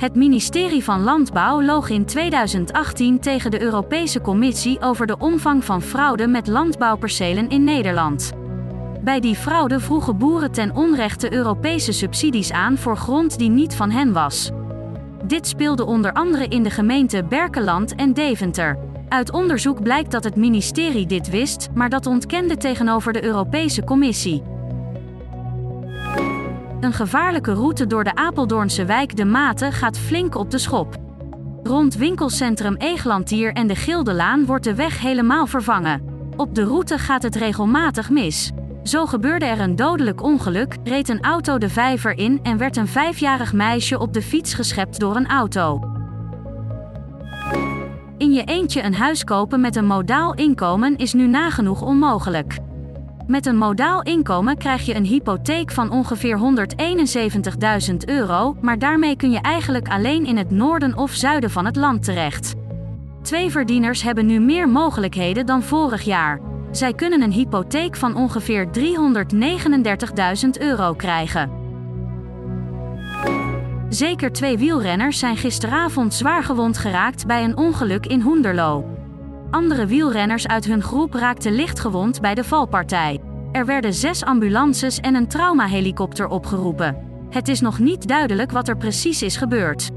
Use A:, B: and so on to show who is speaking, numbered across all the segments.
A: Het ministerie van Landbouw loog in 2018 tegen de Europese Commissie over de omvang van fraude met landbouwpercelen in Nederland. Bij die fraude vroegen boeren ten onrechte Europese subsidies aan voor grond die niet van hen was. Dit speelde onder andere in de gemeenten Berkeland en Deventer. Uit onderzoek blijkt dat het ministerie dit wist, maar dat ontkende tegenover de Europese Commissie. Een gevaarlijke route door de Apeldoornse wijk De Maten gaat flink op de schop. Rond winkelcentrum Eeglantier en de Gildelaan wordt de weg helemaal vervangen. Op de route gaat het regelmatig mis. Zo gebeurde er een dodelijk ongeluk, reed een auto de vijver in en werd een vijfjarig meisje op de fiets geschept door een auto. In je eentje een huis kopen met een modaal inkomen is nu nagenoeg onmogelijk. Met een modaal inkomen krijg je een hypotheek van ongeveer 171.000 euro, maar daarmee kun je eigenlijk alleen in het noorden of zuiden van het land terecht. Twee verdieners hebben nu meer mogelijkheden dan vorig jaar. Zij kunnen een hypotheek van ongeveer 339.000 euro krijgen. Zeker twee wielrenners zijn gisteravond zwaar gewond geraakt bij een ongeluk in Hoenderloo. Andere wielrenners uit hun groep raakten licht gewond bij de valpartij. Er werden zes ambulances en een traumahelikopter opgeroepen. Het is nog niet duidelijk wat er precies is gebeurd.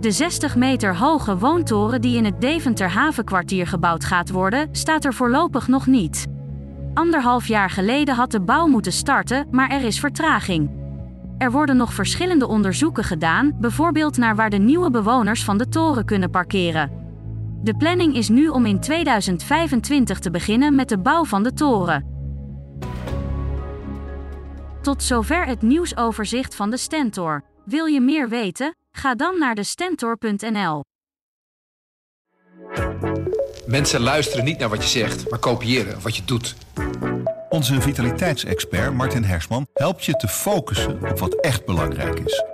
A: De 60 meter hoge woontoren die in het Deventer havenkwartier gebouwd gaat worden, staat er voorlopig nog niet. Anderhalf jaar geleden had de bouw moeten starten, maar er is vertraging. Er worden nog verschillende onderzoeken gedaan, bijvoorbeeld naar waar de nieuwe bewoners van de toren kunnen parkeren. De planning is nu om in 2025 te beginnen met de bouw van de toren. Tot zover het nieuwsoverzicht van de Stentor. Wil je meer weten? Ga dan naar de stentor.nl.
B: Mensen luisteren niet naar wat je zegt, maar kopiëren wat je doet.
C: Onze vitaliteitsexpert Martin Hersman helpt je te focussen op wat echt belangrijk is.